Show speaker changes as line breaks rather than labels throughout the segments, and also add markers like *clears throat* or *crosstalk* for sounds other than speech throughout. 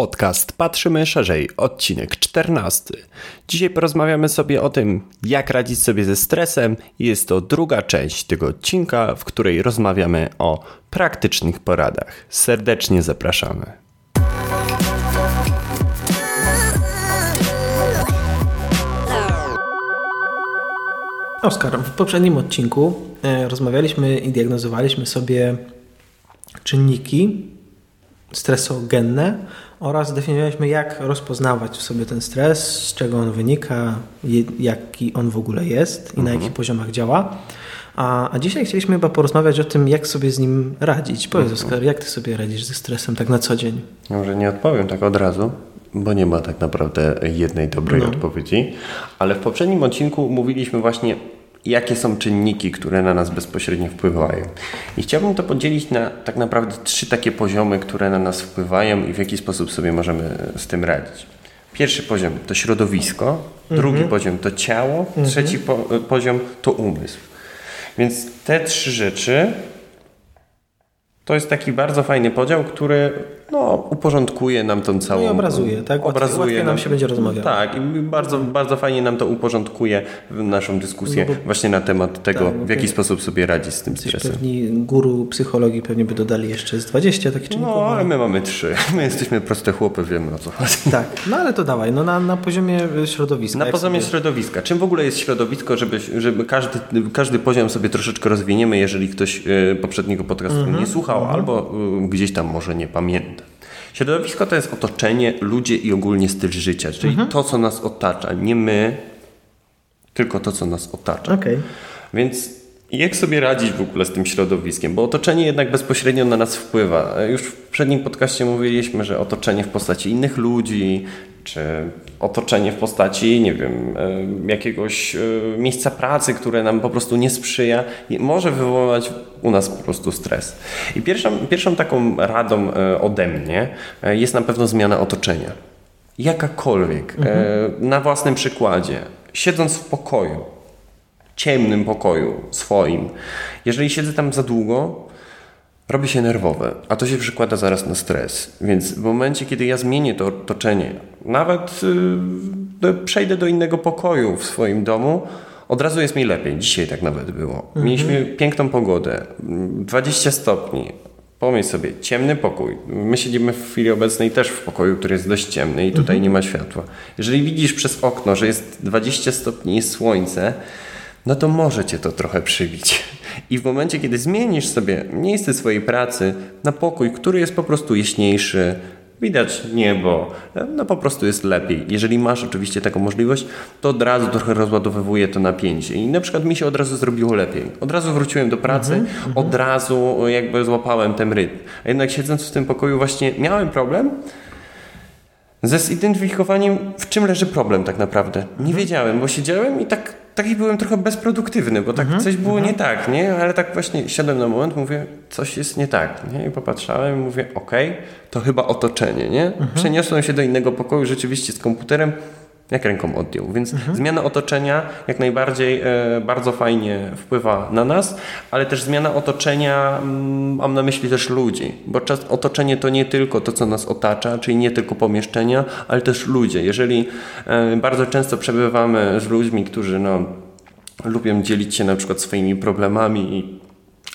Podcast Patrzymy Szerzej, odcinek 14. Dzisiaj porozmawiamy sobie o tym, jak radzić sobie ze stresem. Jest to druga część tego odcinka, w której rozmawiamy o praktycznych poradach. Serdecznie zapraszamy.
Oskar, w poprzednim odcinku e, rozmawialiśmy i diagnozowaliśmy sobie czynniki stresogenne oraz definiowaliśmy, jak rozpoznawać w sobie ten stres, z czego on wynika, jaki on w ogóle jest i mhm. na jakich poziomach działa. A, a dzisiaj chcieliśmy chyba porozmawiać o tym, jak sobie z nim radzić. Powiedz, mhm. Oskar, jak ty sobie radzisz ze stresem tak na co dzień?
Może nie odpowiem tak od razu, bo nie ma tak naprawdę jednej dobrej no. odpowiedzi, ale w poprzednim odcinku mówiliśmy właśnie jakie są czynniki, które na nas bezpośrednio wpływają. I chciałbym to podzielić na tak naprawdę trzy takie poziomy, które na nas wpływają i w jaki sposób sobie możemy z tym radzić. Pierwszy poziom to środowisko, mhm. drugi poziom to ciało, mhm. trzeci po, poziom to umysł. Więc te trzy rzeczy to jest taki bardzo fajny podział, który no, uporządkuje nam tą całą... No
i obrazuje, tak? Obrazuje łatwiej, nam, nam się będzie rozmawiać.
Tak, i bardzo, bardzo fajnie nam to uporządkuje naszą dyskusję no właśnie na temat tego, tak, w jaki sposób sobie radzić z tym stresem.
Pewni guru psychologii pewnie by dodali jeszcze z 20 takich czynników.
No, ale my mamy trzy. *laughs* My jesteśmy proste chłopy, wiemy o co chodzi.
Tak, no ale to dawaj, no na, na poziomie środowiska.
Na poziomie sobie... środowiska. Czym w ogóle jest środowisko, żeby, żeby każdy, każdy poziom sobie troszeczkę rozwiniemy, jeżeli ktoś e, poprzedniego podcastu mm -hmm. nie słuchał, albo e, gdzieś tam może nie pamięta. Środowisko to jest otoczenie, ludzie i ogólnie styl życia, czyli mhm. to, co nas otacza. Nie my, tylko to, co nas otacza. Okay. Więc jak sobie radzić w ogóle z tym środowiskiem? Bo otoczenie jednak bezpośrednio na nas wpływa. Już w przednim podcaście mówiliśmy, że otoczenie w postaci innych ludzi, czy otoczenie w postaci, nie wiem, e, jakiegoś e, miejsca pracy, które nam po prostu nie sprzyja, może wywoływać u nas po prostu stres. I pierwszą, pierwszą taką radą e, ode mnie jest na pewno zmiana otoczenia. Jakakolwiek. Mhm. Na własnym przykładzie. Siedząc w pokoju, ciemnym pokoju swoim, jeżeli siedzę tam za długo, robi się nerwowe, a to się przekłada zaraz na stres. Więc w momencie, kiedy ja zmienię to otoczenie, nawet yy, przejdę do innego pokoju w swoim domu, od razu jest mi lepiej. Dzisiaj tak nawet było. Mhm. Mieliśmy piękną pogodę, 20 stopni. Pomyśl sobie, ciemny pokój. My siedzimy w chwili obecnej też w pokoju, który jest dość ciemny i tutaj mhm. nie ma światła. Jeżeli widzisz przez okno, że jest 20 stopni, jest słońce, no to może cię to trochę przybić. I w momencie, kiedy zmienisz sobie miejsce swojej pracy na pokój, który jest po prostu jaśniejszy, widać niebo, no po prostu jest lepiej. Jeżeli masz oczywiście taką możliwość, to od razu trochę rozładowywuje to napięcie. I na przykład mi się od razu zrobiło lepiej. Od razu wróciłem do pracy, mm -hmm. od razu jakby złapałem ten rytm. A jednak siedząc w tym pokoju właśnie miałem problem, ze zidentyfikowaniem, w czym leży problem tak naprawdę. Nie mhm. wiedziałem, bo siedziałem i tak taki byłem trochę bezproduktywny, bo tak mhm, coś było mhm. nie tak, nie? Ale tak właśnie siadłem na moment, mówię, coś jest nie tak, nie? I popatrzałem i mówię, okej, okay, to chyba otoczenie, nie? Mhm. Przeniosłem się do innego pokoju rzeczywiście z komputerem, jak ręką odjął. Więc mhm. zmiana otoczenia jak najbardziej e, bardzo fajnie wpływa na nas, ale też zmiana otoczenia, mm, mam na myśli też ludzi, bo czas, otoczenie to nie tylko to, co nas otacza, czyli nie tylko pomieszczenia, ale też ludzie. Jeżeli e, bardzo często przebywamy z ludźmi, którzy no, lubią dzielić się na przykład swoimi problemami i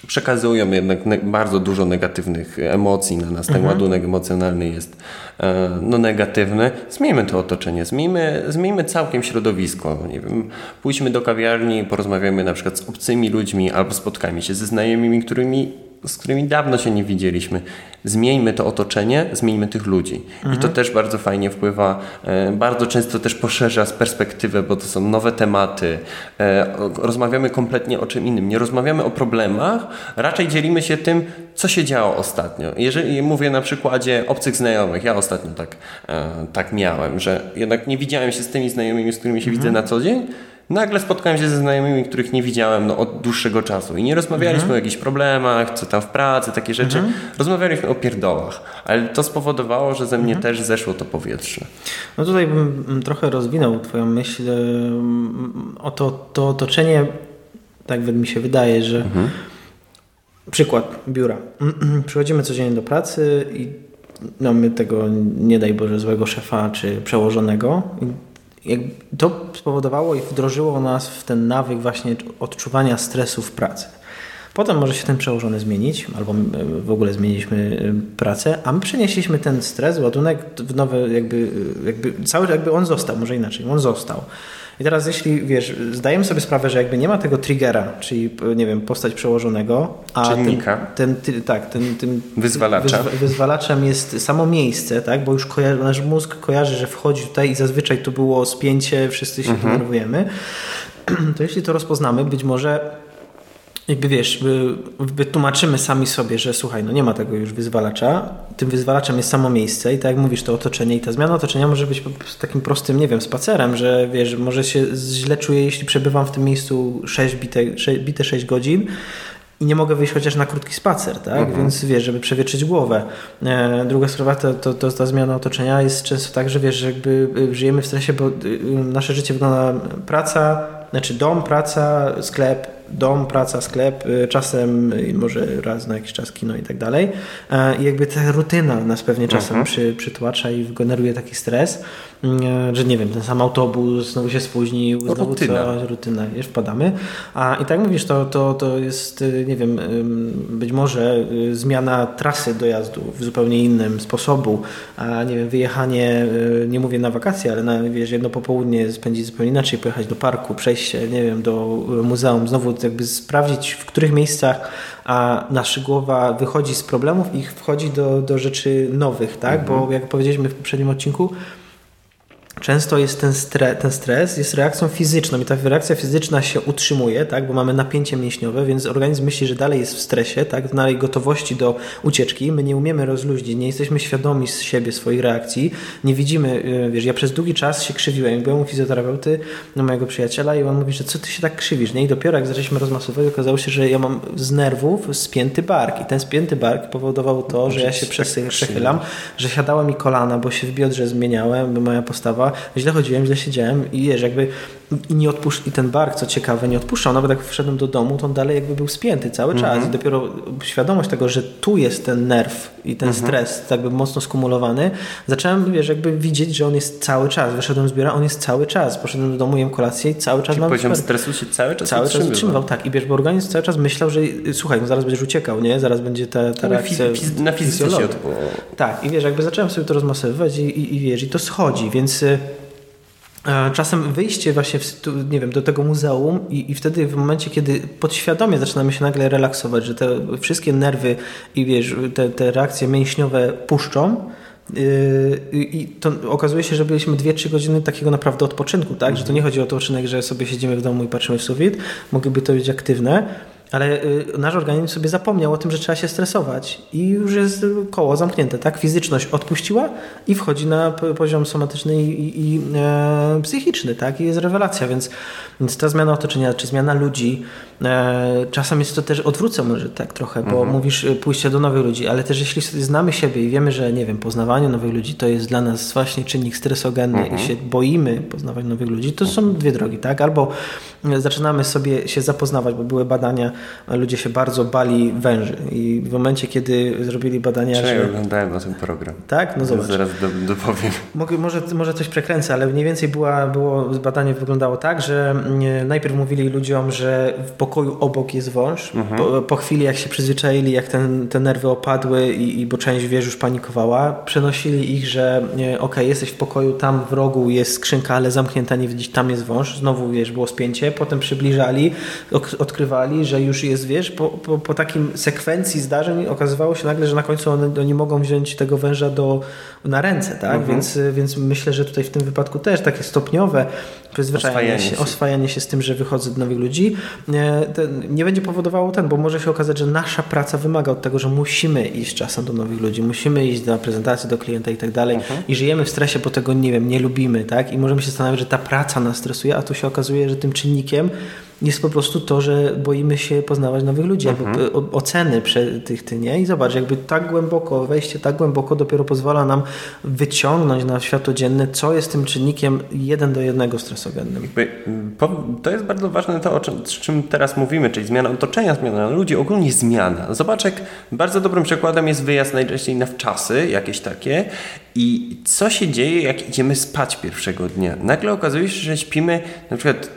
przekazują jednak bardzo dużo negatywnych emocji na nas. Ten mhm. ładunek emocjonalny jest e, no, negatywny. Zmieńmy to otoczenie, zmieńmy, zmieńmy całkiem środowisko. Nie wiem, pójdźmy do kawiarni, porozmawiamy na przykład z obcymi ludźmi albo spotkajmy się ze znajomymi, którymi z którymi dawno się nie widzieliśmy. Zmieńmy to otoczenie, zmieńmy tych ludzi. Mhm. I to mhm. też bardzo fajnie wpływa, e, bardzo często też poszerza z perspektywę, bo to są nowe tematy. E, rozmawiamy kompletnie o czym innym. Nie rozmawiamy o problemach, raczej dzielimy się tym, co się działo ostatnio. Jeżeli mówię na przykładzie obcych znajomych, ja ostatnio tak, e, tak miałem, że jednak nie widziałem się z tymi znajomymi, z którymi się mhm. widzę na co dzień, Nagle spotkałem się ze znajomymi, których nie widziałem no, od dłuższego czasu i nie rozmawialiśmy mhm. o jakichś problemach, co tam w pracy, takie rzeczy. Mhm. Rozmawialiśmy o pierdołach, ale to spowodowało, że ze mnie mhm. też zeszło to powietrze.
No tutaj bym trochę rozwinął Twoją myśl o to, to otoczenie, tak mi się wydaje, że przykład biura. *clears throat* Przychodzimy codziennie do pracy i mamy tego, nie daj Boże, złego szefa czy przełożonego. To spowodowało i wdrożyło nas w ten nawyk właśnie odczuwania stresu w pracy. Potem może się ten przełożony zmienić, albo w ogóle zmieniliśmy pracę, a my przenieśliśmy ten stres, ładunek w nowe, jakby, jakby cały, jakby on został, może inaczej, on został. I teraz jeśli, wiesz, zdajemy sobie sprawę, że jakby nie ma tego triggera, czyli, nie wiem, postać przełożonego,
a Czynnika.
Ten, ten, tak, ten, tym
Wyzwalacza.
Wyzwa, wyzwalaczem jest samo miejsce, tak, bo już nasz mózg kojarzy, że wchodzi tutaj i zazwyczaj tu było spięcie, wszyscy się mhm. denerwujemy, *clears throat* to jeśli to rozpoznamy, być może jakby wiesz, wytłumaczymy sami sobie, że słuchaj, no nie ma tego już wyzwalacza, tym wyzwalaczem jest samo miejsce i tak jak mówisz, to otoczenie i ta zmiana otoczenia może być takim prostym, nie wiem, spacerem, że wiesz, może się źle czuję, jeśli przebywam w tym miejscu 6 bite, 6, bite 6 godzin, i nie mogę wyjść chociaż na krótki spacer, tak? Mhm. Więc wiesz, żeby przewietrzyć głowę. E, druga sprawa to, to, to, ta zmiana otoczenia jest często tak, że wiesz, że jakby y, żyjemy w stresie, bo y, nasze życie wygląda praca, znaczy dom, praca, sklep, dom, praca, sklep, y, czasem może raz na jakiś czas kino i tak dalej. E, I jakby ta rutyna nas pewnie czasem mhm. przy, przytłacza i generuje taki stres, mm, że nie wiem, ten sam autobus znowu się spóźnił, znowu rutyna. coś, rutyna, wiesz, wpadamy. A i tak mówisz, to, to, to jest, y, nie wiem, być może y, zmiana trasy dojazdu w zupełnie innym sposobu, a nie wiem, wyjechanie, nie mówię na wakacje, ale na, wiesz, jedno popołudnie spędzić zupełnie inaczej, pojechać do parku, przejść się, nie wiem, do muzeum, znowu jakby sprawdzić, w których miejscach a nasza głowa wychodzi z problemów i wchodzi do, do rzeczy nowych, tak? Mhm. Bo jak powiedzieliśmy w poprzednim odcinku, Często jest ten, stre, ten stres, jest reakcją fizyczną i ta reakcja fizyczna się utrzymuje, tak, bo mamy napięcie mięśniowe, więc organizm myśli, że dalej jest w stresie, tak, dalej gotowości do ucieczki. My nie umiemy rozluźnić, nie jesteśmy świadomi z siebie swoich reakcji, nie widzimy, y, wiesz, ja przez długi czas się krzywiłem, byłem u fizjoterapeuty, no mojego przyjaciela i on mówi, że co ty się tak krzywisz, nie? I dopiero jak zaczęliśmy rozmasować, okazało się, że ja mam z nerwów spięty bark. I ten spięty bark powodował to, że ja się tak przechylam, że siadała mi kolana, bo się w biodrze zmieniałem, bo moja postawa źle chodziłem, źle siedziałem i wiesz, jakby i nie odpusz... i ten bark, co ciekawe, nie odpuszczał. Nawet jak wszedłem do domu, to on dalej jakby był spięty cały czas. Mm -hmm. I dopiero świadomość tego, że tu jest ten nerw i ten mm -hmm. stres jakby mocno skumulowany, zacząłem, wiesz, jakby widzieć, że on jest cały czas. Wyszedłem z biura, on jest cały czas. Poszedłem do domu, jem kolację i cały czas
Czyli mam... poziom stresu się cały czas
Cały czas utrzymywał, tak. I wiesz, bo organizm cały czas myślał, że słuchaj, no zaraz będziesz uciekał, nie? Zaraz będzie ta, ta reakcja
fiz Na fizyce się odbyło.
Tak. I wiesz, jakby zacząłem sobie to rozmasowywać i, i, i wiesz, i to schodzi, więc y, Czasem wyjście właśnie w, nie wiem, do tego muzeum i, i wtedy w momencie, kiedy podświadomie zaczynamy się nagle relaksować, że te wszystkie nerwy i wiesz, te, te reakcje mięśniowe puszczą, yy, i to okazuje się, że byliśmy 2-3 godziny takiego naprawdę odpoczynku, tak? Że to nie chodzi o to że sobie siedzimy w domu i patrzymy w sufit, mogłyby to być aktywne, ale y, nasz organizm sobie zapomniał o tym, że trzeba się stresować i już jest koło zamknięte, tak? Fizyczność odpuściła i wchodzi na poziom somatyczny i, i, e, psychiczny, tak? I jest rewelacja, więc, więc ta zmiana otoczenia, czy zmiana ludzi, e, czasem jest to też, odwrócę może tak trochę, bo mhm. mówisz y, pójście do nowych ludzi, ale też jeśli znamy siebie i wiemy, że nie wiem, poznawanie nowych ludzi to jest dla nas właśnie czynnik stresogenny mhm. i się boimy poznawać nowych ludzi, to są dwie drogi, tak? Albo zaczynamy sobie się zapoznawać, bo były badania, ludzie się bardzo bali węży i w momencie, kiedy zrobili badania...
Czy że... oglądałem na ten program.
Tak? No zobacz.
Zaraz dopowiem.
Mogę, może, może coś przekręcę, ale mniej więcej była, było, badanie wyglądało tak, że mm, najpierw mówili ludziom, że w pokoju obok jest wąż. Mhm. Po, po, chwili, jak się przyzwyczaili, jak ten, te nerwy opadły i, i bo część wież już panikowała, przenosili ich, że ok, jesteś w pokoju, tam w rogu jest skrzynka, ale zamknięta, nie widzieć, tam jest wąż. Znowu, wiesz, było spięcie, potem przybliżali, odkrywali, że już jest, wiesz, po, po, po takim sekwencji zdarzeń okazywało się nagle, że na końcu oni, oni mogą wziąć tego węża do, na ręce, tak? Mhm. Więc, więc myślę, że tutaj w tym wypadku też takie stopniowe przyzwyczajanie oswajanie się, się. oswajanie się z tym, że wychodzę do nowych ludzi, nie, nie będzie powodowało ten, bo może się okazać, że nasza praca wymaga od tego, że musimy iść czasem do nowych ludzi, musimy iść na prezentację do klienta i tak dalej mhm. i żyjemy w stresie, bo tego, nie wiem, nie lubimy, tak? I możemy się zastanawiać, że ta praca nas stresuje, a tu się okazuje, że tym czynnikiem jest po prostu to, że boimy się poznawać nowych ludzi, mhm. jakby oceny tych ty, nie? I zobacz, jakby tak głęboko, wejście tak głęboko dopiero pozwala nam wyciągnąć na światło dzienne, co jest tym czynnikiem jeden do jednego stresogennym.
To jest bardzo ważne to, o czym, czym teraz mówimy, czyli zmiana otoczenia, zmiana ludzi, ogólnie zmiana. Zobacz, jak bardzo dobrym przykładem jest wyjazd najczęściej na wczasy, jakieś takie i co się dzieje, jak idziemy spać pierwszego dnia. Nagle okazuje się, że śpimy na przykład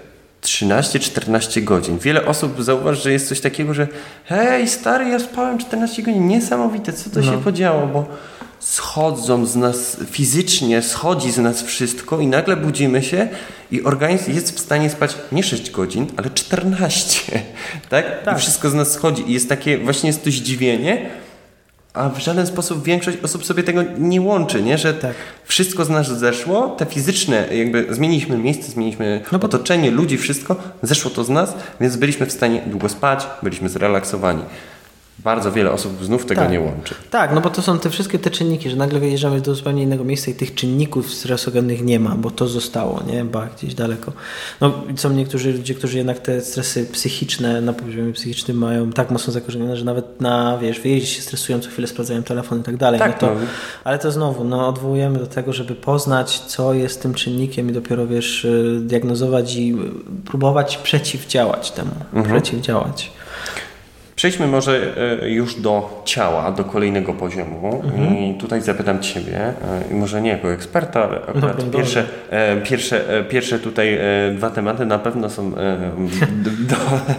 13-14 godzin. Wiele osób zauważy, że jest coś takiego, że hej, stary, ja spałem 14 godzin, niesamowite, co to no. się podziało, bo schodzą z nas fizycznie, schodzi z nas wszystko i nagle budzimy się i organizm jest w stanie spać nie 6 godzin, ale 14, tak? *laughs* tak. I wszystko z nas schodzi i jest takie, właśnie jest to zdziwienie, a w żaden sposób większość osób sobie tego nie łączy, nie? że tak. wszystko z nas zeszło, te fizyczne, jakby zmieniliśmy miejsce, zmieniliśmy no bo... otoczenie, ludzi, wszystko, zeszło to z nas, więc byliśmy w stanie długo spać, byliśmy zrelaksowani bardzo wiele osób znów tego
tak.
nie łączy.
Tak, no bo to są te wszystkie te czynniki, że nagle wyjeżdżamy do zupełnie innego miejsca i tych czynników stresogennych nie ma, bo to zostało, nie? Ba, gdzieś daleko. No są niektórzy ludzie, którzy jednak te stresy psychiczne na poziomie psychicznym mają tak mocno zakorzenione, że nawet na, wiesz, wyjeździe się stresują, co chwilę sprawdzają telefon i tak dalej. Tak, no to, no. Ale to znowu, no odwołujemy do tego, żeby poznać, co jest tym czynnikiem i dopiero, wiesz, y, diagnozować i próbować przeciwdziałać temu. Mhm. Przeciwdziałać.
Przejdźmy może e, już do ciała, do kolejnego poziomu. Mhm. I tutaj zapytam Ciebie, e, może nie jako eksperta, ale akurat no, pierwsze, e, pierwsze, pierwsze tutaj dwa tematy na pewno są do, *laughs* do,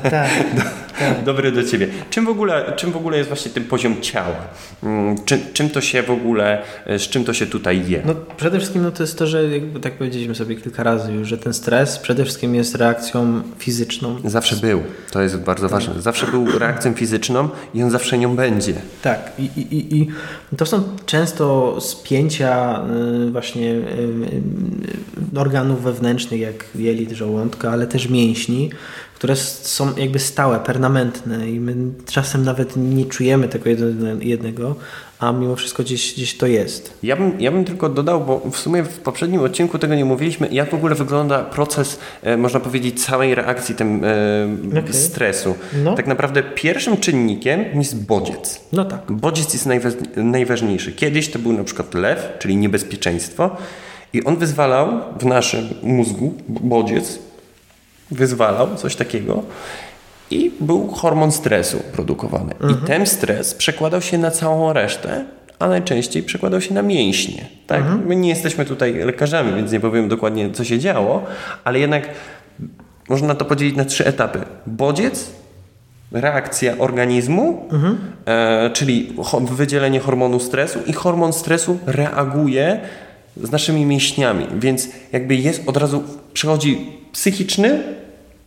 tak, do, tak. dobre do Ciebie. Czym w, ogóle, czym w ogóle jest właśnie ten poziom ciała? Mm, czym, czym to się w ogóle, z czym to się tutaj je?
No, przede wszystkim no, to jest to, że jakby tak powiedzieliśmy sobie kilka razy już, że ten stres przede wszystkim jest reakcją fizyczną.
Zawsze był. To jest bardzo ważne. Zawsze był reakcją fizyczną i on zawsze nią będzie.
Tak. I, i, i to są często spięcia y, właśnie y, y, organów wewnętrznych, jak jelit, żołądka, ale też mięśni, które są jakby stałe, permanentne i my czasem nawet nie czujemy tego jednego, a mimo wszystko gdzieś, gdzieś to jest.
Ja bym, ja bym tylko dodał, bo w sumie w poprzednim odcinku tego nie mówiliśmy, jak w ogóle wygląda proces, e, można powiedzieć, całej reakcji tym e, okay. stresu. No. Tak naprawdę pierwszym czynnikiem jest bodziec.
No tak.
Bodziec jest najważniejszy. Kiedyś to był na przykład lew, czyli niebezpieczeństwo i on wyzwalał w naszym mózgu, bodziec, wyzwalał coś takiego i był hormon stresu produkowany. Mhm. I ten stres przekładał się na całą resztę, a najczęściej przekładał się na mięśnie. Tak? Mhm. My nie jesteśmy tutaj lekarzami, więc nie powiem dokładnie, co się działo, ale jednak można to podzielić na trzy etapy. Bodziec, reakcja organizmu, mhm. e, czyli wydzielenie hormonu stresu i hormon stresu reaguje z naszymi mięśniami, więc jakby jest od razu, przechodzi psychiczny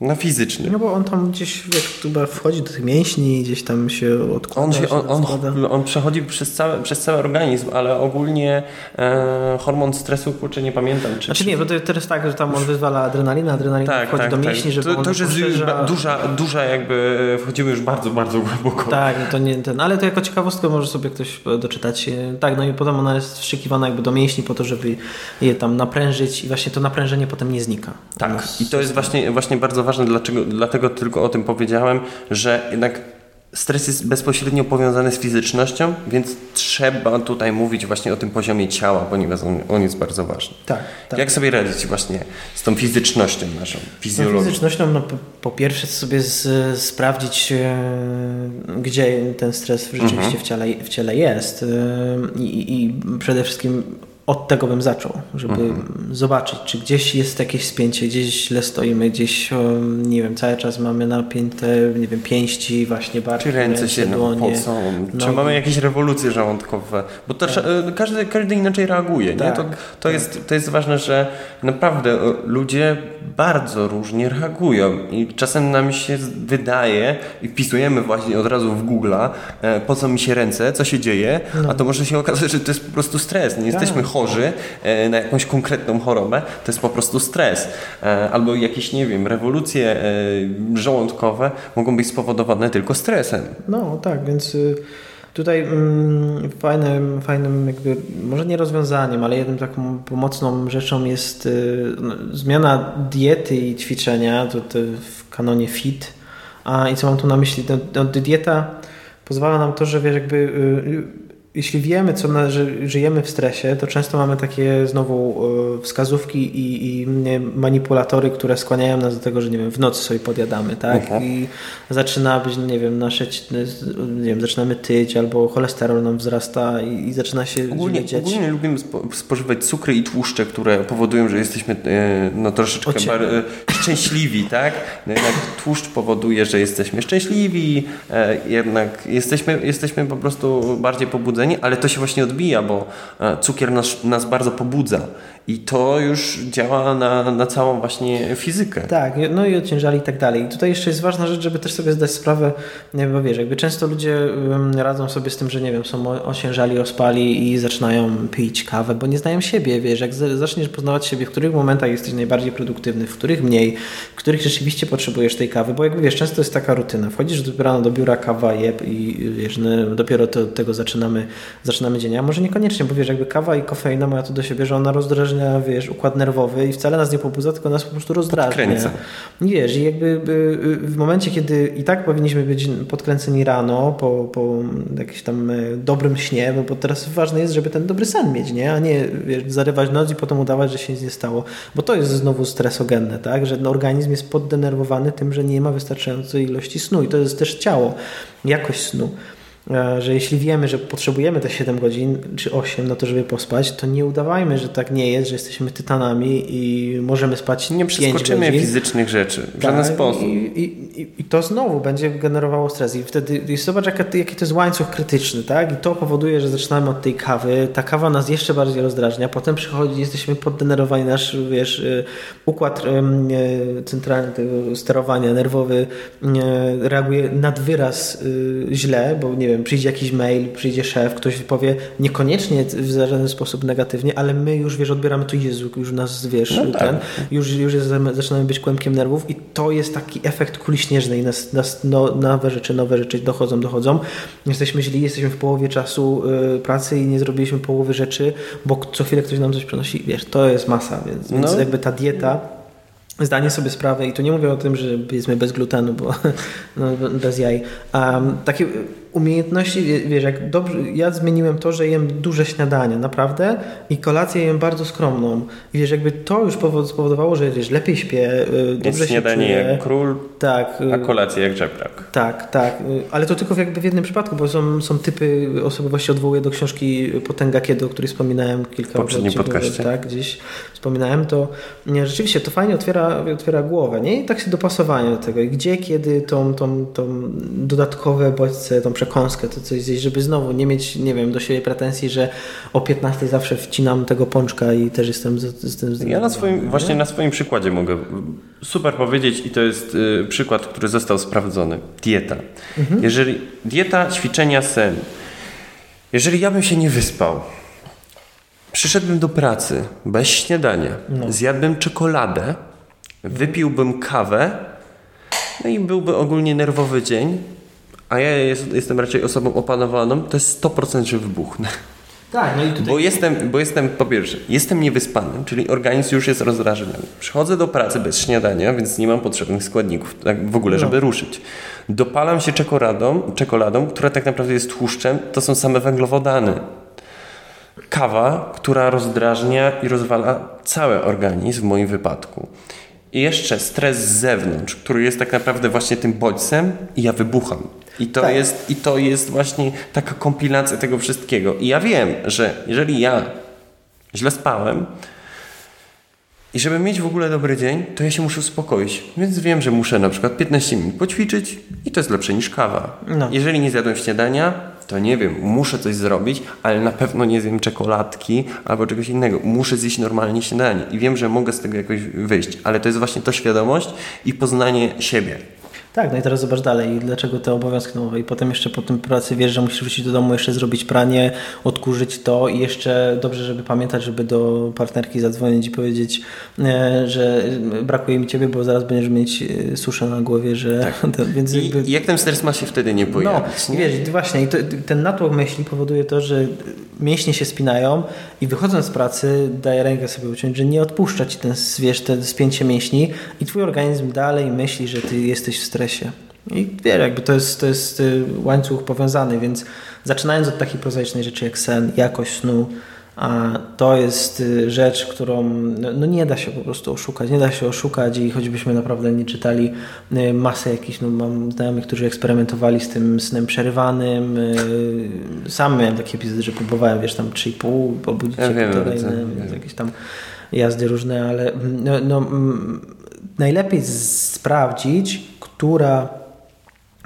na fizyczny.
No bo on tam gdzieś chyba wchodzi do tych mięśni, gdzieś tam się odkłada.
On, się, on, on, on, przechodzi przez cały, przez cały organizm, ale ogólnie e, hormon stresu, kurczę, nie pamiętam.
Czy, znaczy nie, bo to jest tak, że tam on wyzwala adrenalinę, adrenalina tak, wchodzi tak, do tak. mięśni, tak. żeby
to, to już jest poszerza... duża, duża jakby, wchodzimy już bardzo, bardzo głęboko.
Tak, no to nie ten, ale to jako ciekawostkę może sobie ktoś doczytać. Tak, no i potem ona jest wszykiwana jakby do mięśni po to, żeby je tam naprężyć i właśnie to naprężenie potem nie znika.
Tak, i to jest właśnie, właśnie bardzo ważne ważne, dlaczego, dlatego tylko o tym powiedziałem, że jednak stres jest bezpośrednio powiązany z fizycznością, więc trzeba tutaj mówić właśnie o tym poziomie ciała, ponieważ on, on jest bardzo ważny.
Tak, tak.
Jak sobie radzić właśnie z tą fizycznością naszą, fizjologią?
No, fizycznością, no, po, po pierwsze sobie z, sprawdzić, e, gdzie ten stres rzeczywiście mhm. w, ciele, w ciele jest e, i, i przede wszystkim od tego bym zaczął, żeby mhm. zobaczyć, czy gdzieś jest jakieś spięcie, gdzieś źle stoimy, gdzieś, nie wiem, cały czas mamy napięte, nie wiem, pięści, właśnie barki,
Czy ręce, ręce się dłonie, czy no. mamy jakieś rewolucje żołądkowe, bo to tak. E, każdy, każdy inaczej reaguje, tak, nie? To, to, tak. jest, to jest ważne, że naprawdę e, ludzie bardzo różnie reagują i czasem nam się wydaje i wpisujemy właśnie od razu w Google'a, e, po co mi się ręce, co się dzieje, no. a to może się okazać, że to jest po prostu stres, nie jesteśmy chorzy e, na jakąś konkretną chorobę, to jest po prostu stres. E, albo jakieś, nie wiem, rewolucje e, żołądkowe mogą być spowodowane tylko stresem.
No tak, więc y, Tutaj mm, fajnym, fajnym jakby, może nie rozwiązaniem, ale jedną taką pomocną rzeczą jest y, no, zmiana diety i ćwiczenia, to w kanonie FIT. A i co mam tu na myśli? No, no, dieta pozwala nam to, że wiesz, jakby y, jeśli wiemy, co na, że żyjemy w stresie, to często mamy takie znowu e, wskazówki i, i, manipulatory, które skłaniają nas do tego, że nie wiem, w nocy sobie podjadamy, tak? Mhm. I zaczyna być, nie wiem, nasze, nie wiem, zaczynamy tyć albo cholesterol nam wzrasta i, i zaczyna się
ogólnie, dziać. Ogólnie lubimy spo, spożywać cukry i tłuszcze, które powodują, że jesteśmy e, no, troszeczkę bar, e, szczęśliwi, tak? No, jednak tłuszcz powoduje, że jesteśmy szczęśliwi, jednak jesteśmy, jesteśmy po prostu bardziej pobudzeni ale to się właśnie odbija, bo e, cukier nas, nas bardzo pobudza. I to już działa na, na całą właśnie fizykę.
Tak, no i ociężali i tak dalej. I tutaj jeszcze jest ważna rzecz, żeby też sobie zdać sprawę, bo wiesz, jakby często ludzie radzą sobie z tym, że nie wiem, są osiężali, ospali i zaczynają pić kawę, bo nie znają siebie, wiesz, jak zaczniesz poznawać siebie, w których momentach jesteś najbardziej produktywny, w których mniej, w których rzeczywiście potrzebujesz tej kawy, bo jakby wiesz, często jest taka rutyna, wchodzisz do rano do biura, kawa, jeb i wiesz, no, dopiero to, od tego zaczynamy, zaczynamy dzień, a może niekoniecznie, bo wiesz, jakby kawa i kofeina ma to do siebie, że ona rozdrażnia rozdrażnia, wiesz, układ nerwowy i wcale nas nie pobudza, tylko nas po prostu rozdrażnia. Podkręca. Wiesz, i jakby w momencie, kiedy i tak powinniśmy być podkręceni rano po, po jakimś tam e, dobrym śnie, bo teraz ważne jest, żeby ten dobry sen mieć, nie? A nie wiesz, zarywać noc i potem udawać, że się nic nie stało. Bo to jest znowu stresogenne, tak? Że organizm jest poddenerwowany tym, że nie ma wystarczającej ilości snu i to jest też ciało, jakość snu. E, że jeśli wiemy, że potrzebujemy te 7 godzin czy 8 na to, żeby pospać, to nie udawajmy, że tak nie jest, że jesteśmy tytanami i możemy spać
Nie przeskoczymy fizycznych rzeczy w żaden tak, sposób.
I, i, I, to znowu będzie generowało stres. I wtedy i zobacz, jaki, jaki to jest łańcuch krytyczny, tak? I to powoduje, że zaczynamy od tej kawy. Ta kawa nas jeszcze bardziej rozdrażnia. Potem przychodzi, jesteśmy poddenerwowani, nasz wiesz, y, układ y, centralny tego sterowania nerwowy y, reaguje nad wyraz źle, bo nie wiem, wiem, przyjdzie jakiś mail, przyjdzie szef, ktoś powie niekoniecznie w żaden sposób negatywnie, ale my już, wiesz, odbieramy to Jezu, już nas, wiesz, no tak. ten, już, już jest, zaczynamy być kłębkiem nerwów i to jest taki efekt kuli śnieżnej, nas, nas no, nowe rzeczy, nowe rzeczy dochodzą, dochodzą. Jesteśmy źli, jesteśmy w połowie czasu y, pracy i nie zrobiliśmy połowy rzeczy, bo co chwilę ktoś nam coś przynosi, wiesz, to jest masa, więc, no. więc jakby ta dieta zdanie sobie sprawę, i tu nie mówię o tym, że jedzmy bez glutenu, bo *laughs* no, bez jaj. Um, takie umiejętności, wiesz, jak dobrze, ja zmieniłem to, że jem duże śniadania, naprawdę, i kolację jem bardzo skromną. I wiesz, jakby to już spowodowało, że wiesz, lepiej śpię, y, dobrze Jest
śniadanie
się
czuję. jak król, tak, a y, kolację jak żebrak.
Tak, tak, y, ale to tylko jakby w jednym przypadku, bo są, są typy osobowości, odwołuję do książki Potęga Kiedy, o której wspominałem kilka
w poprzednim podcaście.
Tak, gdzieś wspominałem, to nie, rzeczywiście to fajnie otwiera, otwiera głowę, nie? I tak się dopasowanie do tego. I gdzie, kiedy tą, tą, tą dodatkowe bodźce, tą przekąskę, to coś zjeść, żeby znowu nie mieć, nie wiem, do siebie pretensji, że o 15 zawsze wcinam tego pączka i też jestem z, z tym
Ja na swoim, właśnie na swoim przykładzie mogę super powiedzieć i to jest y, przykład, który został sprawdzony. Dieta. Mhm. Jeżeli dieta, ćwiczenia, sen. Jeżeli ja bym się nie wyspał, przyszedłbym do pracy bez śniadania, no. zjadłbym czekoladę, wypiłbym kawę, no i byłby ogólnie nerwowy dzień, a ja jest, jestem raczej osobą opanowaną, to jest 100% że wybuchnę.
Tak, no i tutaj...
Bo jestem, bo jestem, po pierwsze, jestem niewyspany, czyli organizm już jest rozdrażniony. Przychodzę do pracy bez śniadania, więc nie mam potrzebnych składników tak w ogóle, żeby no. ruszyć. Dopalam się czekoladą, czekoladą, która tak naprawdę jest tłuszczem, to są same węglowodany. Kawa, która rozdrażnia i rozwala cały organizm w moim wypadku. I jeszcze stres z zewnątrz, który jest tak naprawdę właśnie tym bodźcem i ja wybucham. I to, tak. jest, I to jest właśnie taka kompilacja tego wszystkiego. I ja wiem, że jeżeli ja źle spałem i żeby mieć w ogóle dobry dzień, to ja się muszę uspokoić. Więc wiem, że muszę na przykład 15 minut poćwiczyć i to jest lepsze niż kawa. No. Jeżeli nie zjadłem śniadania, to nie wiem, muszę coś zrobić, ale na pewno nie zjem czekoladki albo czegoś innego. Muszę zjeść normalnie śniadanie i wiem, że mogę z tego jakoś wyjść, ale to jest właśnie to świadomość i poznanie siebie.
Tak, no i teraz zobacz dalej, dlaczego te obowiązki nowe i potem jeszcze po tym pracy wiesz, że musisz wrócić do domu, jeszcze zrobić pranie, odkurzyć to i jeszcze dobrze, żeby pamiętać, żeby do partnerki zadzwonić i powiedzieć, e, że brakuje mi ciebie, bo zaraz będziesz mieć e, suszę na głowie, że...
Tak. *laughs* Więc I, jakby... jak ten stres ma się wtedy nie pojawić?
No, nie? wiesz, właśnie i to, ten natłok myśli powoduje to, że mięśnie się spinają i wychodząc z pracy daje rękę sobie uciąć, że nie odpuszcza ci ten, wiesz, ten spięcie mięśni i twój organizm dalej myśli, że ty jesteś w stresie. I wiesz, jakby to jest, to jest y, łańcuch powiązany, więc zaczynając od takiej prozaicznej rzeczy jak sen, jakość snu, a to jest y, rzecz, którą no, no, nie da się po prostu oszukać. Nie da się oszukać i choćbyśmy naprawdę nie czytali y, masę jakichś, no mam znajomych, którzy eksperymentowali z tym snem przerywanym. Sam miałem taki epizod, że próbowałem, wiesz, tam 3,5, obudzić się ja kolejne, jakieś tam jazdy różne, ale no, no najlepiej sprawdzić, która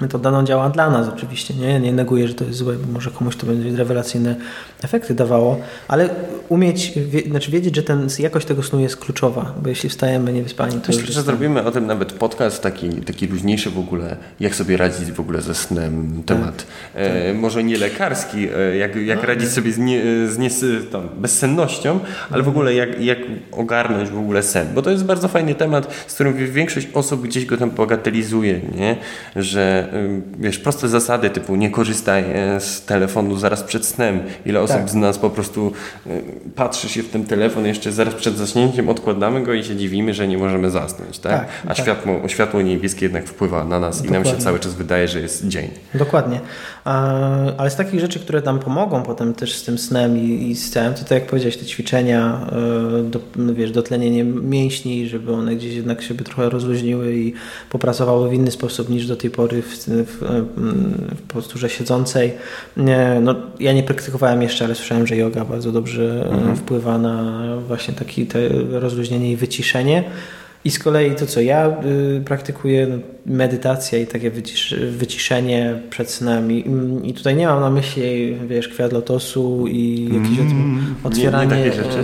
metoda no, działa dla nas oczywiście. Nie, nie neguję, że to jest złe, bo może komuś to będzie rewelacyjne efekty dawało, ale umieć, wie, znaczy wiedzieć, że ten, jakość tego snu jest kluczowa, bo jeśli wstajemy niewyspani, to
Myślę, że zrobimy o tym nawet podcast taki, taki luźniejszy w ogóle, jak sobie radzić w ogóle ze snem, temat tak, e, tak. może nie lekarski, e, jak, jak no. radzić sobie z, nie, z nie, tam, bezsennością, ale w ogóle jak, jak ogarnąć w ogóle sen, bo to jest bardzo fajny temat, z którym większość osób gdzieś go tam bagatelizuje, nie? że wiesz, proste zasady typu nie korzystaj e, z telefonu zaraz przed snem, ile osób tak. z nas po prostu patrzy się w ten telefon jeszcze zaraz przed zaśnięciem, odkładamy go i się dziwimy, że nie możemy zasnąć, tak? tak A tak. Światło, światło niebieskie jednak wpływa na nas Dokładnie. i nam się cały czas wydaje, że jest dzień.
Dokładnie. Ale z takich rzeczy, które nam pomogą potem też z tym snem i, i z całym, to tak jak powiedziałeś, te ćwiczenia, e, do, no wiesz, dotlenienie mięśni, żeby one gdzieś jednak się trochę rozluźniły i popracowały w inny sposób niż do tej pory w, w, w posturze siedzącej. No, ja nie praktykowałem jeszcze, ale słyszałem, że yoga bardzo dobrze e, mhm. wpływa na właśnie takie rozluźnienie i wyciszenie. I z kolei to, co ja y, praktykuję, no, medytacja i takie wycisz, wyciszenie przed snem. I, I, tutaj nie mam na myśli, wiesz, kwiat lotosu i jakieś mm, otwieranie nie, nie rzeczy.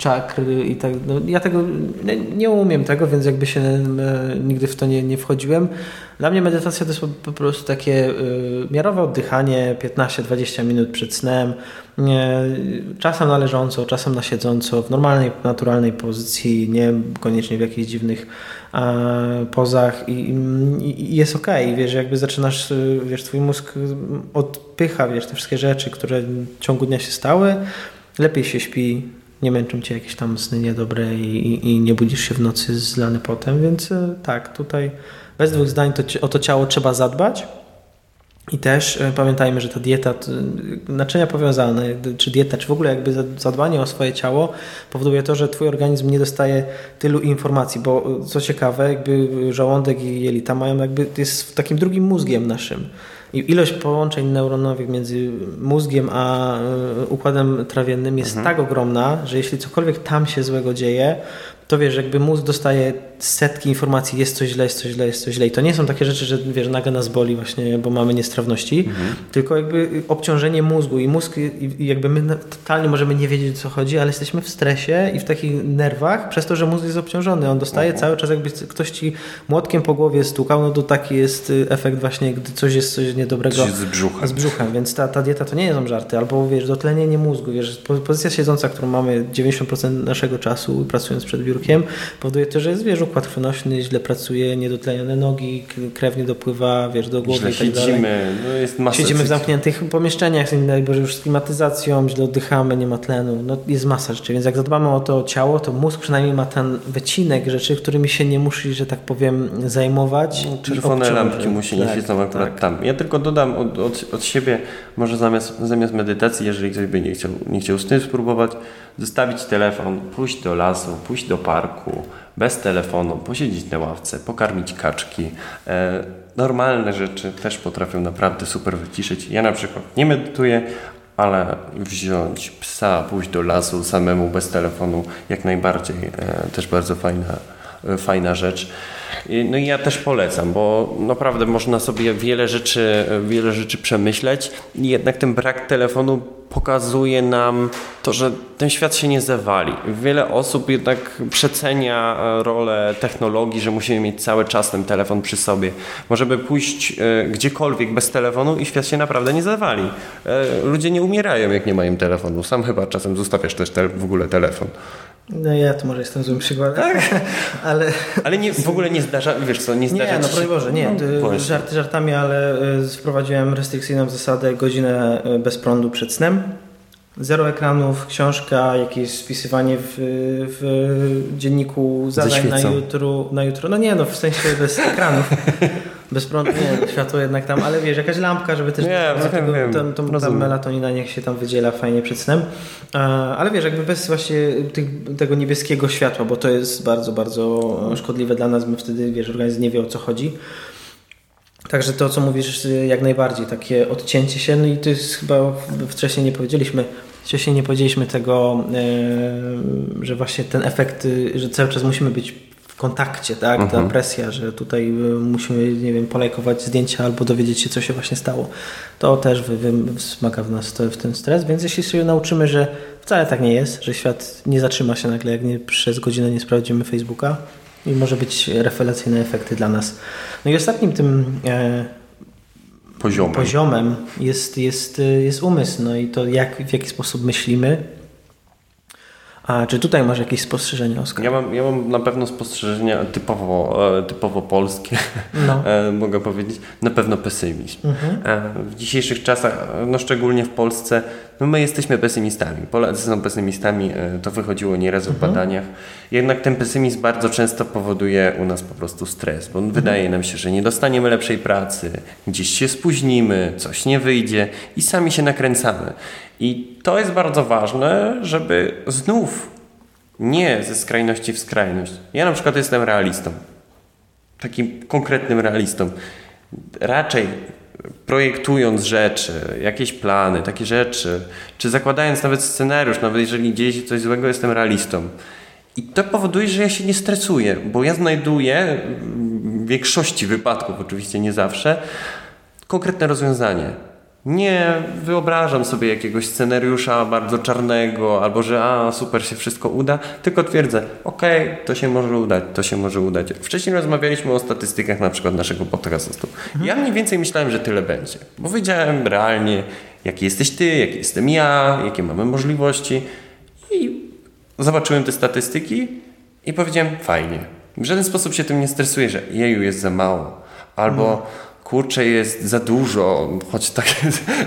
E, czakr i tak. No, ja tego nie, nie, umiem tego, więc jakby się e, nigdy w to nie, nie wchodziłem. Dla mnie medytacja to jest po prostu takie y, miarowe oddychanie 15-20 minut przed snem, czasem na leżąco, czasem na siedząco, w normalnej, naturalnej pozycji, nie koniecznie w jakichś dziwnych pozach i, i, jest ok, wiesz, jakby zaczynasz, y, wiesz, twój mózg odpycha, wiesz, te wszystkie rzeczy, które w ciągu dnia się stały, lepiej się śpi, nie męczą cię jakieś tam sny niedobre i, i nie budzisz się w nocy zlany potem, więc y, tak, tutaj bez dwóch zdań to, o to ciało trzeba zadbać. I też e, pamiętajmy, że ta dieta, naczynia powiązane, czy dieta, czy w ogóle jakby zadbanie o swoje ciało powoduje to, że twój organizm nie dostaje tylu informacji, bo e, co ciekawe, jakby żołądek i jelita mają jakby, jest takim drugim mózgiem naszym. I ilość połączeń neuronowych między mózgiem a e, układem trawiennym jest mhm. tak ogromna, że jeśli cokolwiek tam się złego dzieje, to wiesz, jakby mózg dostaje setki informacji, jest coś źle, jest coś źle, jest coś źle. I to nie są takie rzeczy, że wiesz, nagle nas boli właśnie, bo mamy niestrawności, mhm. tylko jakby obciążenie mózgu i mózg, i jakby my totalnie możemy nie wiedzieć, o co chodzi, ale jesteśmy w stresie i w takich nerwach przez to, że mózg jest obciążony. On dostaje mhm. cały czas, jakby ktoś ci młotkiem po głowie stukał, no to taki jest y, efekt właśnie, gdy coś jest coś niedobrego
coś z brzuchem.
Z brzuchem, więc ta, ta dieta to nie są żarty, albo wiesz, dotlenienie mózgu, wiesz, pozycja siedząca, którą mamy 90% naszego czasu pracując przed biurkiem, powoduje to, że jest, wiesz, układ krwionośny źle pracuje, niedotlenione nogi, krew nie dopływa, wiesz, do głowy
źle i tak siedzimy, no jest masa
Siedzimy w zamkniętych pomieszczeniach, nie Boże, już z klimatyzacją, źle oddychamy, nie ma tlenu, no jest masa rzeczy, więc jak zadbamy o to ciało, to mózg przynajmniej ma ten wycinek rzeczy, którymi się nie musi, że tak powiem, zajmować.
No, czerwone lampki musi nie tak, świecą akurat tak. tam. Ja tylko dodam od, od, od siebie, może zamiast, zamiast medytacji, jeżeli ktoś by nie chciał, nie chciał z tym spróbować, zostawić telefon, pójść do lasu, pójść do parku, bez telefonu, posiedzieć na ławce, pokarmić kaczki. E, normalne rzeczy też potrafią naprawdę super wyciszyć. Ja na przykład nie medytuję, ale wziąć psa, pójść do lasu samemu bez telefonu, jak najbardziej e, też bardzo fajna fajna rzecz. No i ja też polecam, bo naprawdę można sobie wiele rzeczy, wiele rzeczy przemyśleć i jednak ten brak telefonu pokazuje nam to, że ten świat się nie zawali. Wiele osób jednak przecenia e, rolę technologii, że musimy mieć cały czas ten telefon przy sobie. Możemy pójść gdziekolwiek bez telefonu i świat się naprawdę nie zawali. Ludzie nie umierają, jak nie mają telefonu. Sam chyba czasem zostawiasz też w ogóle telefon.
No ja to może jestem złym przykładem, tak? *laughs* ale...
Ale nie, w ogóle nie zdarza, wiesz co, nie zdarza
Nie, no broń Boże, nie. No, żarty żartami, ale wprowadziłem restrykcyjną zasadę godzinę bez prądu przed snem. Zero ekranów, książka, jakieś spisywanie w, w dzienniku zadań na jutro, na jutro. No nie, no w sensie bez ekranów. *laughs* bez prądu, nie, światło jednak tam, ale wiesz, jakaś lampka, żeby też
nie, no, tego, wiem,
tam, tam, tam melatonina niech się tam wydziela fajnie przed snem. Ale wiesz, jakby bez właśnie tych, tego niebieskiego światła, bo to jest bardzo, bardzo szkodliwe dla nas, my wtedy, wiesz, organizm nie wie o co chodzi. Także to, co mówisz, jak najbardziej, takie odcięcie się, no i to jest chyba wcześniej nie powiedzieliśmy, wcześniej nie powiedzieliśmy tego, e, że właśnie ten efekt, że cały czas musimy być kontakcie, tak? Mhm. Ta presja, że tutaj e, musimy, nie wiem, polajkować zdjęcia albo dowiedzieć się, co się właśnie stało. To też wzmaga w nas w ten stres, więc jeśli się nauczymy, że wcale tak nie jest, że świat nie zatrzyma się nagle, jak nie, przez godzinę nie sprawdzimy Facebooka, i może być rewelacyjne efekty dla nas. No i ostatnim tym e,
poziomem,
poziomem jest, jest, jest umysł, no i to jak, w jaki sposób myślimy, a czy tutaj masz jakieś spostrzeżenia, Oskar?
Ja mam, ja mam na pewno spostrzeżenia typowo, e, typowo polskie, no. *laughs* E, mogę powiedzieć. Na pewno pesymizm. Mhm. E, w dzisiejszych czasach, no szczególnie w Polsce, no my jesteśmy pesymistami. Polacy są pesymistami, to wychodziło nieraz w mhm. badaniach. Jednak ten pesymizm bardzo często powoduje u nas po prostu stres, bo mhm. wydaje nam się, że nie dostaniemy lepszej pracy, gdzieś się spóźnimy, coś nie wyjdzie i sami się nakręcamy. I to jest bardzo ważne, żeby znów nie ze skrajności w skrajność. Ja na przykład jestem realistą. Takim konkretnym realistą. Raczej projektując rzeczy, jakieś plany, takie rzeczy, czy zakładając nawet scenariusz, nawet jeżeli dzieje się coś złego, jestem realistą. I to powoduje, że ja się nie stresuję, bo ja znajduję w większości wypadków, oczywiście nie zawsze, konkretne rozwiązanie. Nie wyobrażam sobie jakiegoś scenariusza bardzo czarnego, albo że a super się wszystko uda, tylko twierdzę, okej, okay, to się może udać, to się może udać. Wcześniej rozmawialiśmy o statystykach na przykład naszego podcastu. Mhm. Ja mniej więcej myślałem, że tyle będzie, bo wiedziałem realnie, jaki jesteś ty, jaki jestem ja, jakie mamy możliwości i zobaczyłem te statystyki i powiedziałem, fajnie. W żaden sposób się tym nie stresuję, że jeju jest za mało, albo mhm kurczę, jest za dużo, choć tak,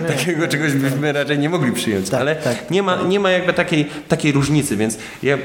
takiego czegoś byśmy raczej nie mogli przyjąć, tak, ale tak. Nie, ma, nie ma jakby takiej, takiej różnicy, więc ja,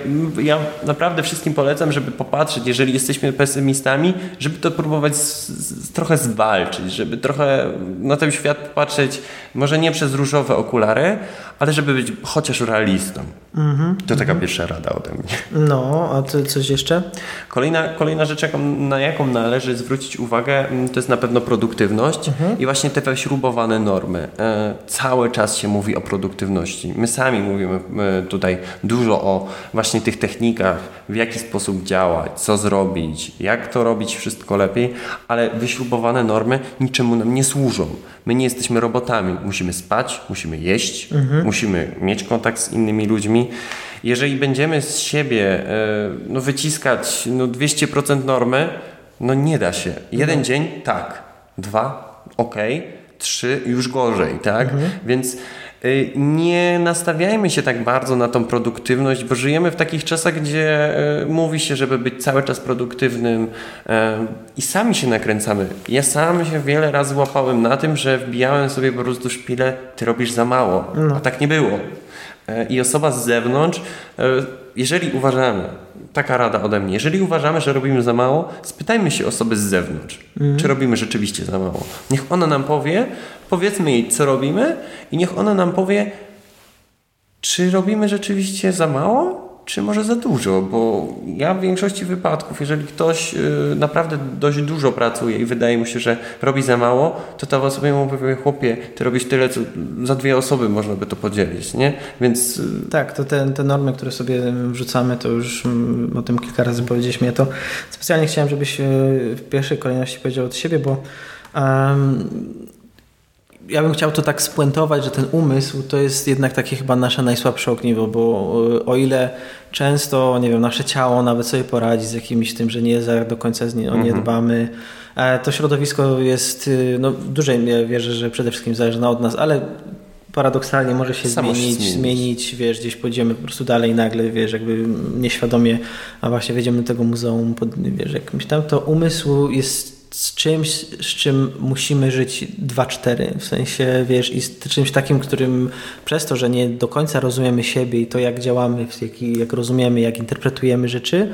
ja naprawdę wszystkim polecam, żeby popatrzeć, jeżeli jesteśmy pesymistami, żeby to próbować z, z, trochę zwalczyć, żeby trochę na ten świat patrzeć, może nie przez różowe okulary, ale żeby być chociaż realistą. Mm-hmm, to taka mm-hmm. pierwsza rada ode mnie.
No, a ty coś jeszcze?
Kolejna, kolejna rzecz, jaką, na jaką należy zwrócić uwagę, mm, to jest na pewno produktywność mm-hmm. i właśnie te wyśrubowane normy. E, cały czas się mówi o produktywności. My sami mówimy e, tutaj dużo o właśnie tych technikach, w jaki sposób działać, co zrobić, jak to robić wszystko lepiej, ale wyśrubowane normy niczemu nam nie służą. My nie jesteśmy robotami. Musimy spać, musimy jeść, mhm. musimy mieć kontakt z innymi ludźmi. Jeżeli będziemy z siebie e, no, wyciskać no, 200% normy, no nie da się. Jeden no. dzień tak, dwa ok, trzy już gorzej, tak? Mhm. Więc Y, nie nastawiajmy się tak bardzo na tą produktywność, bo żyjemy w takich czasach, gdzie y, mówi się, żeby być cały czas produktywnym y, i sami się nakręcamy. Ja sam się wiele razy łapałem na tym, że wbijałem sobie po prostu szpilę, ty robisz za mało, no. a tak nie było. I osoba z zewnątrz, jeżeli uważamy, taka rada ode mnie, jeżeli uważamy, że robimy za mało, spytajmy się osoby z zewnątrz, mm. czy robimy rzeczywiście za mało. Niech ona nam powie, powiedzmy jej, co robimy i niech ona nam powie, czy robimy rzeczywiście za mało, czy może za dużo, bo ja w większości wypadków, jeżeli ktoś y, naprawdę dość dużo pracuje i wydaje mu się, że robi za mało, to ta osoba mu powie, chłopie, ty robisz tyle, co za dwie osoby można by to podzielić, nie? Więc...
Y, tak, to te, te normy, które sobie wrzucamy, to już mm, o tym kilka razy powiedzieliśmy. Ja to specjalnie chciałem, żebyś y, w pierwszej kolejności powiedział od siebie, bo um, ja bym chciał to tak spuentować, że ten umysł to jest jednak takie chyba nasze najsłabsze ogniwo, bo o ile często, nie wiem, nasze ciało nawet sobie poradzi z jakimś tym, że nie za do końca z nie, o nie mhm. dbamy, e, to środowisko jest, y, no w dużej mierze wierzę, że przede wszystkim zależy od nas, ale paradoksalnie może się zmienić, się zmienić, zmienić, wiesz, gdzieś pójdziemy po prostu dalej nagle, wiesz, jakby nieświadomie, a właśnie wejdziemy do tego muzeum, pod, wiesz, jakimś tam, to umysł jest z czymś, z czym musimy żyć 2-4. W sensie, wiesz, i z czymś takim, którym przez to, że nie do końca rozumiemy siebie i to, jak działamy, jak, jak rozumiemy, jak interpretujemy rzeczy,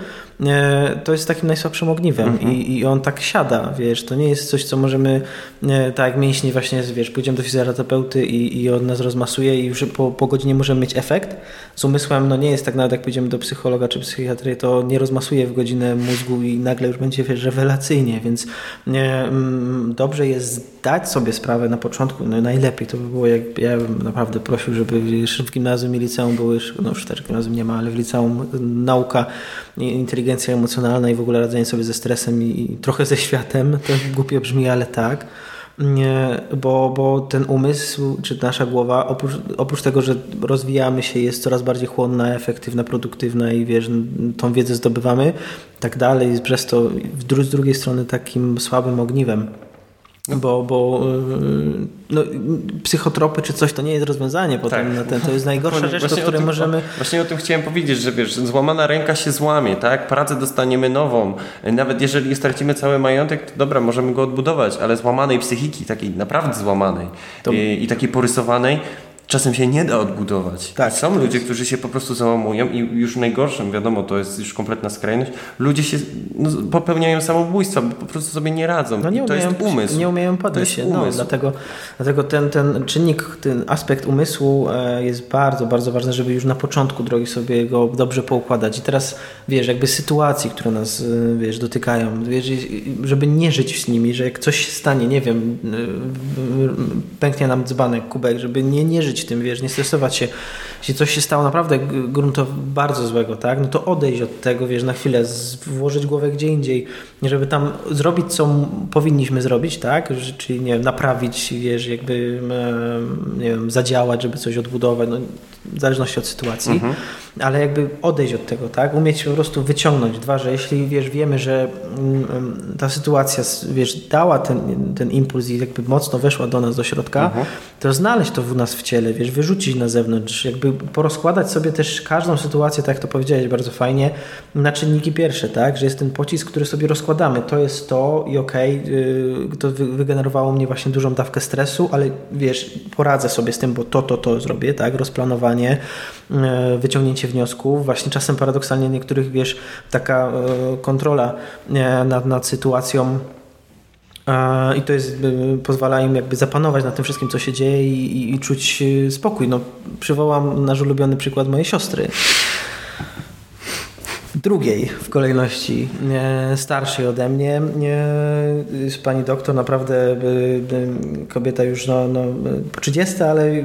to jest takim najsłabszym ogniwem mhm. I, i on tak siada, wiesz, to nie jest coś, co możemy, e, tak jak mięśnie właśnie, wiesz, pójdziemy do fizjoterapeuty i, i on nas rozmasuje i już po, po godzinie możemy mieć efekt. Z umysłem, no nie jest tak nawet jak pójdziemy do psychologa czy psychiatry, to nie rozmasuje w godzinę mózgu i nagle już będzie, wiesz, rewelacyjnie, więc Mm, dobrze jest zdać sobie sprawę na początku, no najlepiej to by było, jak ja bym naprawdę prosił, żeby w gimnazjum i liceum były, no już też gimnazjum nie ma, ale w liceum nauka, inteligencja emocjonalna i w ogóle radzenie sobie ze stresem i, trochę ze światem, to głupio brzmi, ale tak bo, bo ten umysł, czy nasza głowa, oprócz, oprócz tego, że rozwijamy się, jest coraz bardziej chłonna, efektywna, produktywna i wiesz, tą wiedzę zdobywamy, tak dalej, przez to z drugiej strony takim słabym ogniwem. Bo, bo y, no, psychotropy czy coś to nie jest rozwiązanie potem tak. na ten, to jest najgorsza rzecz, do której
tym,
możemy...
Właśnie o tym chciałem powiedzieć, że wiesz, złamana ręka się złamie, tak? Pracę dostaniemy nową. Nawet jeżeli stracimy cały majątek, to dobra, możemy go odbudować, ale złamanej psychiki, takiej naprawdę złamanej to... i, i takiej porysowanej, czasem się nie da odbudować. Tak, Są ludzie, którzy się po prostu załamują i już najgorszym, wiadomo, to jest już kompletna skrajność, ludzie się no, popełniają samobójstwa, bo po prostu sobie nie radzą. No nie to umieją, jest umysł.
Nie umieją podejść się. No, dlatego dlatego ten, ten czynnik, ten aspekt umysłu e, jest bardzo, bardzo ważny, żeby już na początku drogi sobie go dobrze poukładać. I teraz, wiesz, jakby sytuacji, które nas, e, wiesz, dotykają, wiesz, żeby nie żyć z nimi, że jak coś się stanie, nie wiem, e, pęknie nam dzbanek, kubek, żeby nie, nie żyć tym, wiesz, nie stresować się. Jeśli coś się stało naprawdę gruntowo bardzo złego, tak, no to odejść od tego, wiesz, na chwilę, włożyć głowę gdzie indziej, żeby tam zrobić, co powinniśmy zrobić, tak, czyli, nie wiem, naprawić, wiesz, jakby, nie wiem, zadziałać, żeby coś odbudować, no, w zależności od sytuacji, mhm. ale jakby odejść od tego, tak, umieć po prostu wyciągnąć. Dwa, że jeśli, wiesz, wiemy, że mm, ta sytuacja, wiesz, dała ten, ten impuls i jakby mocno weszła do nas, do środka, mhm. to znaleźć to w nas w ciele, wiesz, wyrzucić na zewnątrz, jakby porozkładać sobie też każdą sytuację, tak jak to powiedziałeś bardzo fajnie, na czynniki pierwsze, tak, że jest ten pocisk, który sobie rozkładamy, to jest to i okej, okay, to wygenerowało mnie właśnie dużą dawkę stresu, ale wiesz, poradzę sobie z tym, bo to, to, to zrobię, tak, rozplanowanie, e, wyciągnięcie wniosków, właśnie czasem paradoksalnie niektórych, wiesz, taka e, kontrola e, nad, nad sytuacją i to jest, pozwala im jakby zapanować nad tym wszystkim, co się dzieje i, i, i czuć spokój. No, przywołam nasz ulubiony przykład mojej siostry drugiej w kolejności, starszej ode mnie. Pani doktor, naprawdę kobieta już no, no, po 30, ale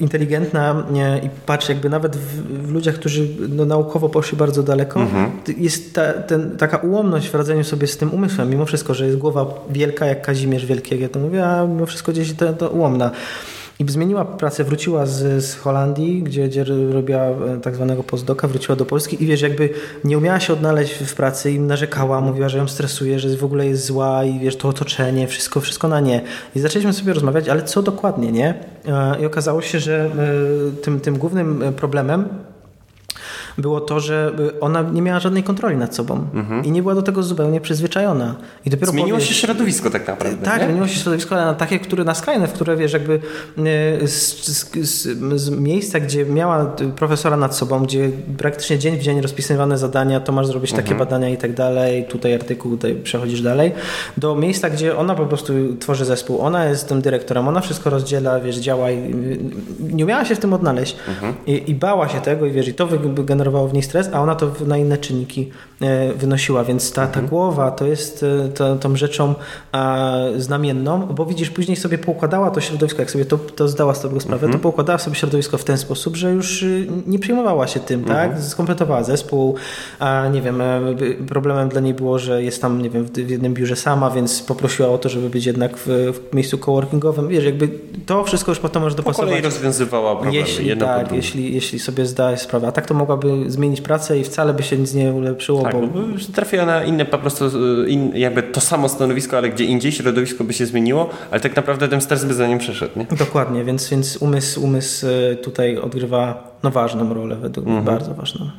inteligentna i patrz jakby nawet w, w ludziach, którzy no, naukowo poszli bardzo daleko, mhm. jest ta, ten, taka ułomność w radzeniu sobie z tym umysłem, mimo wszystko, że jest głowa wielka jak Kazimierz Wielkiego, ja to mówię, a mimo wszystko gdzieś to, to ułomna. I zmieniła pracę, wróciła z, z Holandii, gdzie, gdzie robiła e, tak zwanego postdoka, wróciła do Polski i wiesz, jakby nie umiała się odnaleźć w pracy i narzekała, mówiła, że ją stresuje, że w ogóle jest zła i wiesz, to otoczenie, wszystko, wszystko na nie. I zaczęliśmy sobie rozmawiać, ale co dokładnie, nie? E, I okazało się, że e, tym, tym głównym problemem było to, że ona nie miała żadnej kontroli nad sobą mhm. i nie była do tego zupełnie przyzwyczajona. I
dopiero Zmieniło powie... się środowisko tak naprawdę.
Tak, nie? zmieniło się środowisko, ale na takie, które na skrajne, w które wiesz, jakby e, z, z, z, miejsca, gdzie miała profesora nad sobą, gdzie praktycznie dzień w dzień rozpisywane zadania, to masz zrobić mhm. takie badania i tak dalej, tutaj artykuł, tutaj przechodzisz dalej, do miejsca, gdzie ona po prostu tworzy zespół, ona jest tym dyrektorem, ona wszystko rozdziela, wiesz, działa i nie umiała się w tym odnaleźć mhm. I, i bała się tego i wiesz, i to generowało generowało w niej stres, a ona to na inne czynniki wynosiła, więc ta, ta głowa to jest to, tą rzeczą znamienną, bo widzisz, później sobie poukładała to środowisko, jak sobie to, to zdała z tego sprawę, to poukładała sobie środowisko w ten sposób, że już nie przejmowała się tym, tak? Skompletowała zespół, a nie wiem, problemem dla niej było, że jest tam, nie wiem, w jednym biurze sama, więc poprosiła o to, żeby być jednak w, w miejscu coworkingowym. Wiesz, jakby to wszystko już potem może dopasować. Po kolei
rozwiązywała problemy.
Jeśli, tak, jeśli, jeśli sobie zdaje sprawę. A tak to mogłaby zmienić pracę i wcale by się nic nie ulepszyło. Tak, bo...
No, trafiła na inne po prostu, in, jakby to samo stanowisko, ale gdzie indziej środowisko by się zmieniło, ale tak naprawdę ten stres by za nim przeszedł. Nie?
Dokładnie, więc, więc umysł, umysł y, tutaj odgrywa no, ważną rolę, według mnie mhm. bardzo ważną.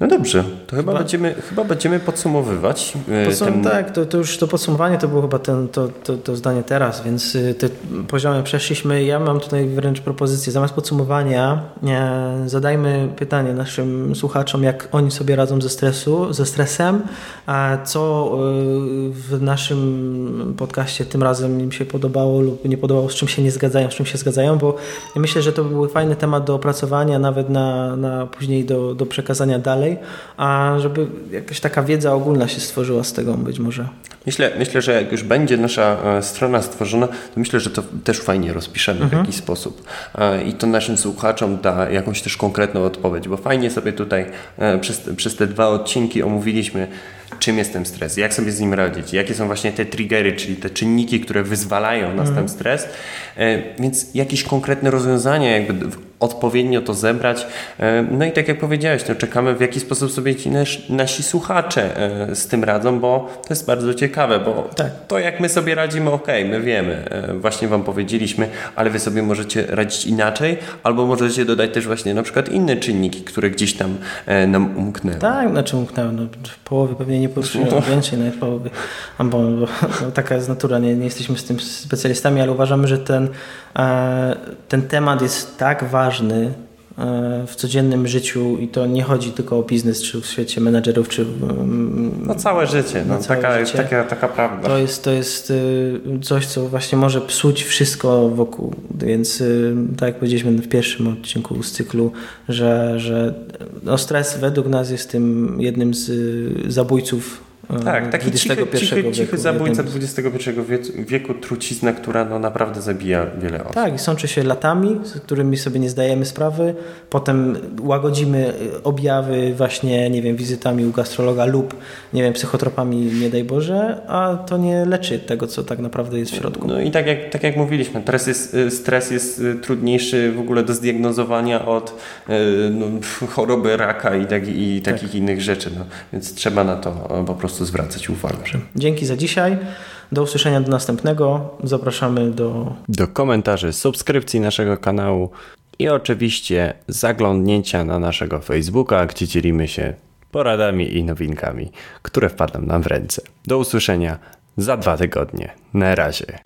No dobrze, to chyba, chyba, będziemy, chyba będziemy podsumowywać.
E, Podsum ten... Tak, to, to, już to podsumowanie to było chyba ten, to, to, to zdanie teraz, więc y, te poziomy przeszliśmy. Ja mam tutaj wręcz propozycję, zamiast podsumowania e, zadajmy pytanie naszym słuchaczom, jak oni sobie radzą ze, stresu, ze stresem, a co y, w naszym podcaście tym razem im się podobało lub nie podobało, z czym się nie zgadzają, z czym się zgadzają, bo myślę, że to był fajny temat do opracowania, nawet na, na później do, do przekazania dalej dalej, a żeby jakaś taka wiedza ogólna się stworzyła z tego być może.
Myślę, myślę że jak już będzie nasza e, strona stworzona, to myślę, że to też fajnie rozpiszemy mhm. w jakiś sposób e, i to naszym słuchaczom da jakąś też konkretną odpowiedź, bo fajnie sobie tutaj e, przez, przez te dwa odcinki omówiliśmy czym jest ten stres, jak sobie z nim radzić, jakie są właśnie te triggery, czyli te czynniki, które wyzwalają nas mhm. ten stres, więc jakieś konkretne rozwiązania jakby odpowiednio to zebrać. E, no i tak jak powiedziałeś, no czekamy w jaki sposób sobie ci nasi słuchacze e, z tym radzą, bo to jest bardzo ciekawe, bo tak. to jak my sobie radzimy, ok, my wiemy, e, właśnie Wam powiedzieliśmy, ale Wy sobie możecie radzić inaczej, albo możecie dodać też właśnie na przykład inne czynniki, które gdzieś tam nam umknęły.
Tak, znaczy umknęły, no połowy pewnie nie poruszyłem, no. *laughs* więcej nawet połowy, bo, bo, bo taka jest natura, nie, nie jesteśmy z tym specjalistami, ale uważamy, że ten, ten temat jest tak ważny, e, w codziennym życiu i to nie chodzi tylko o biznes, czy w świecie menedżerów, czy...
No całe życie, no, całe taka, życie. Taka, taka prawda.
To jest, to jest e, coś, co właśnie może psuć wszystko wokół, więc e, tak jak powiedzieliśmy w pierwszym odcinku z cyklu, że, że no stres według nas jest tym jednym z zabójców
tak, taki cichy, cichy, cichy zabójca XXI wieku, trucizna, która no naprawdę zabija wiele osób.
Tak, i sączy się latami, z którymi sobie nie zdajemy sprawy, potem łagodzimy objawy właśnie, nie wiem, wizytami u gastrologa lub, nie wiem, psychotropami, nie daj Boże, a to nie leczy tego, co tak naprawdę jest w środku.
No i tak jak, tak jak mówiliśmy, stres jest, stres jest trudniejszy w ogóle do zdiagnozowania od e, no, choroby raka i, tak, i takich tak. innych rzeczy, no. więc trzeba na to po prostu prostu zwracać uwagę.
Dzięki za dzisiaj. Do usłyszenia do następnego. Zapraszamy do...
Do komentarzy, subskrypcji naszego kanału i oczywiście zaglądnięcia na naszego Facebooka, gdzie dzielimy się poradami i nowinkami, które wpadną nam w ręce. Do usłyszenia za dwa tygodnie. Na razie.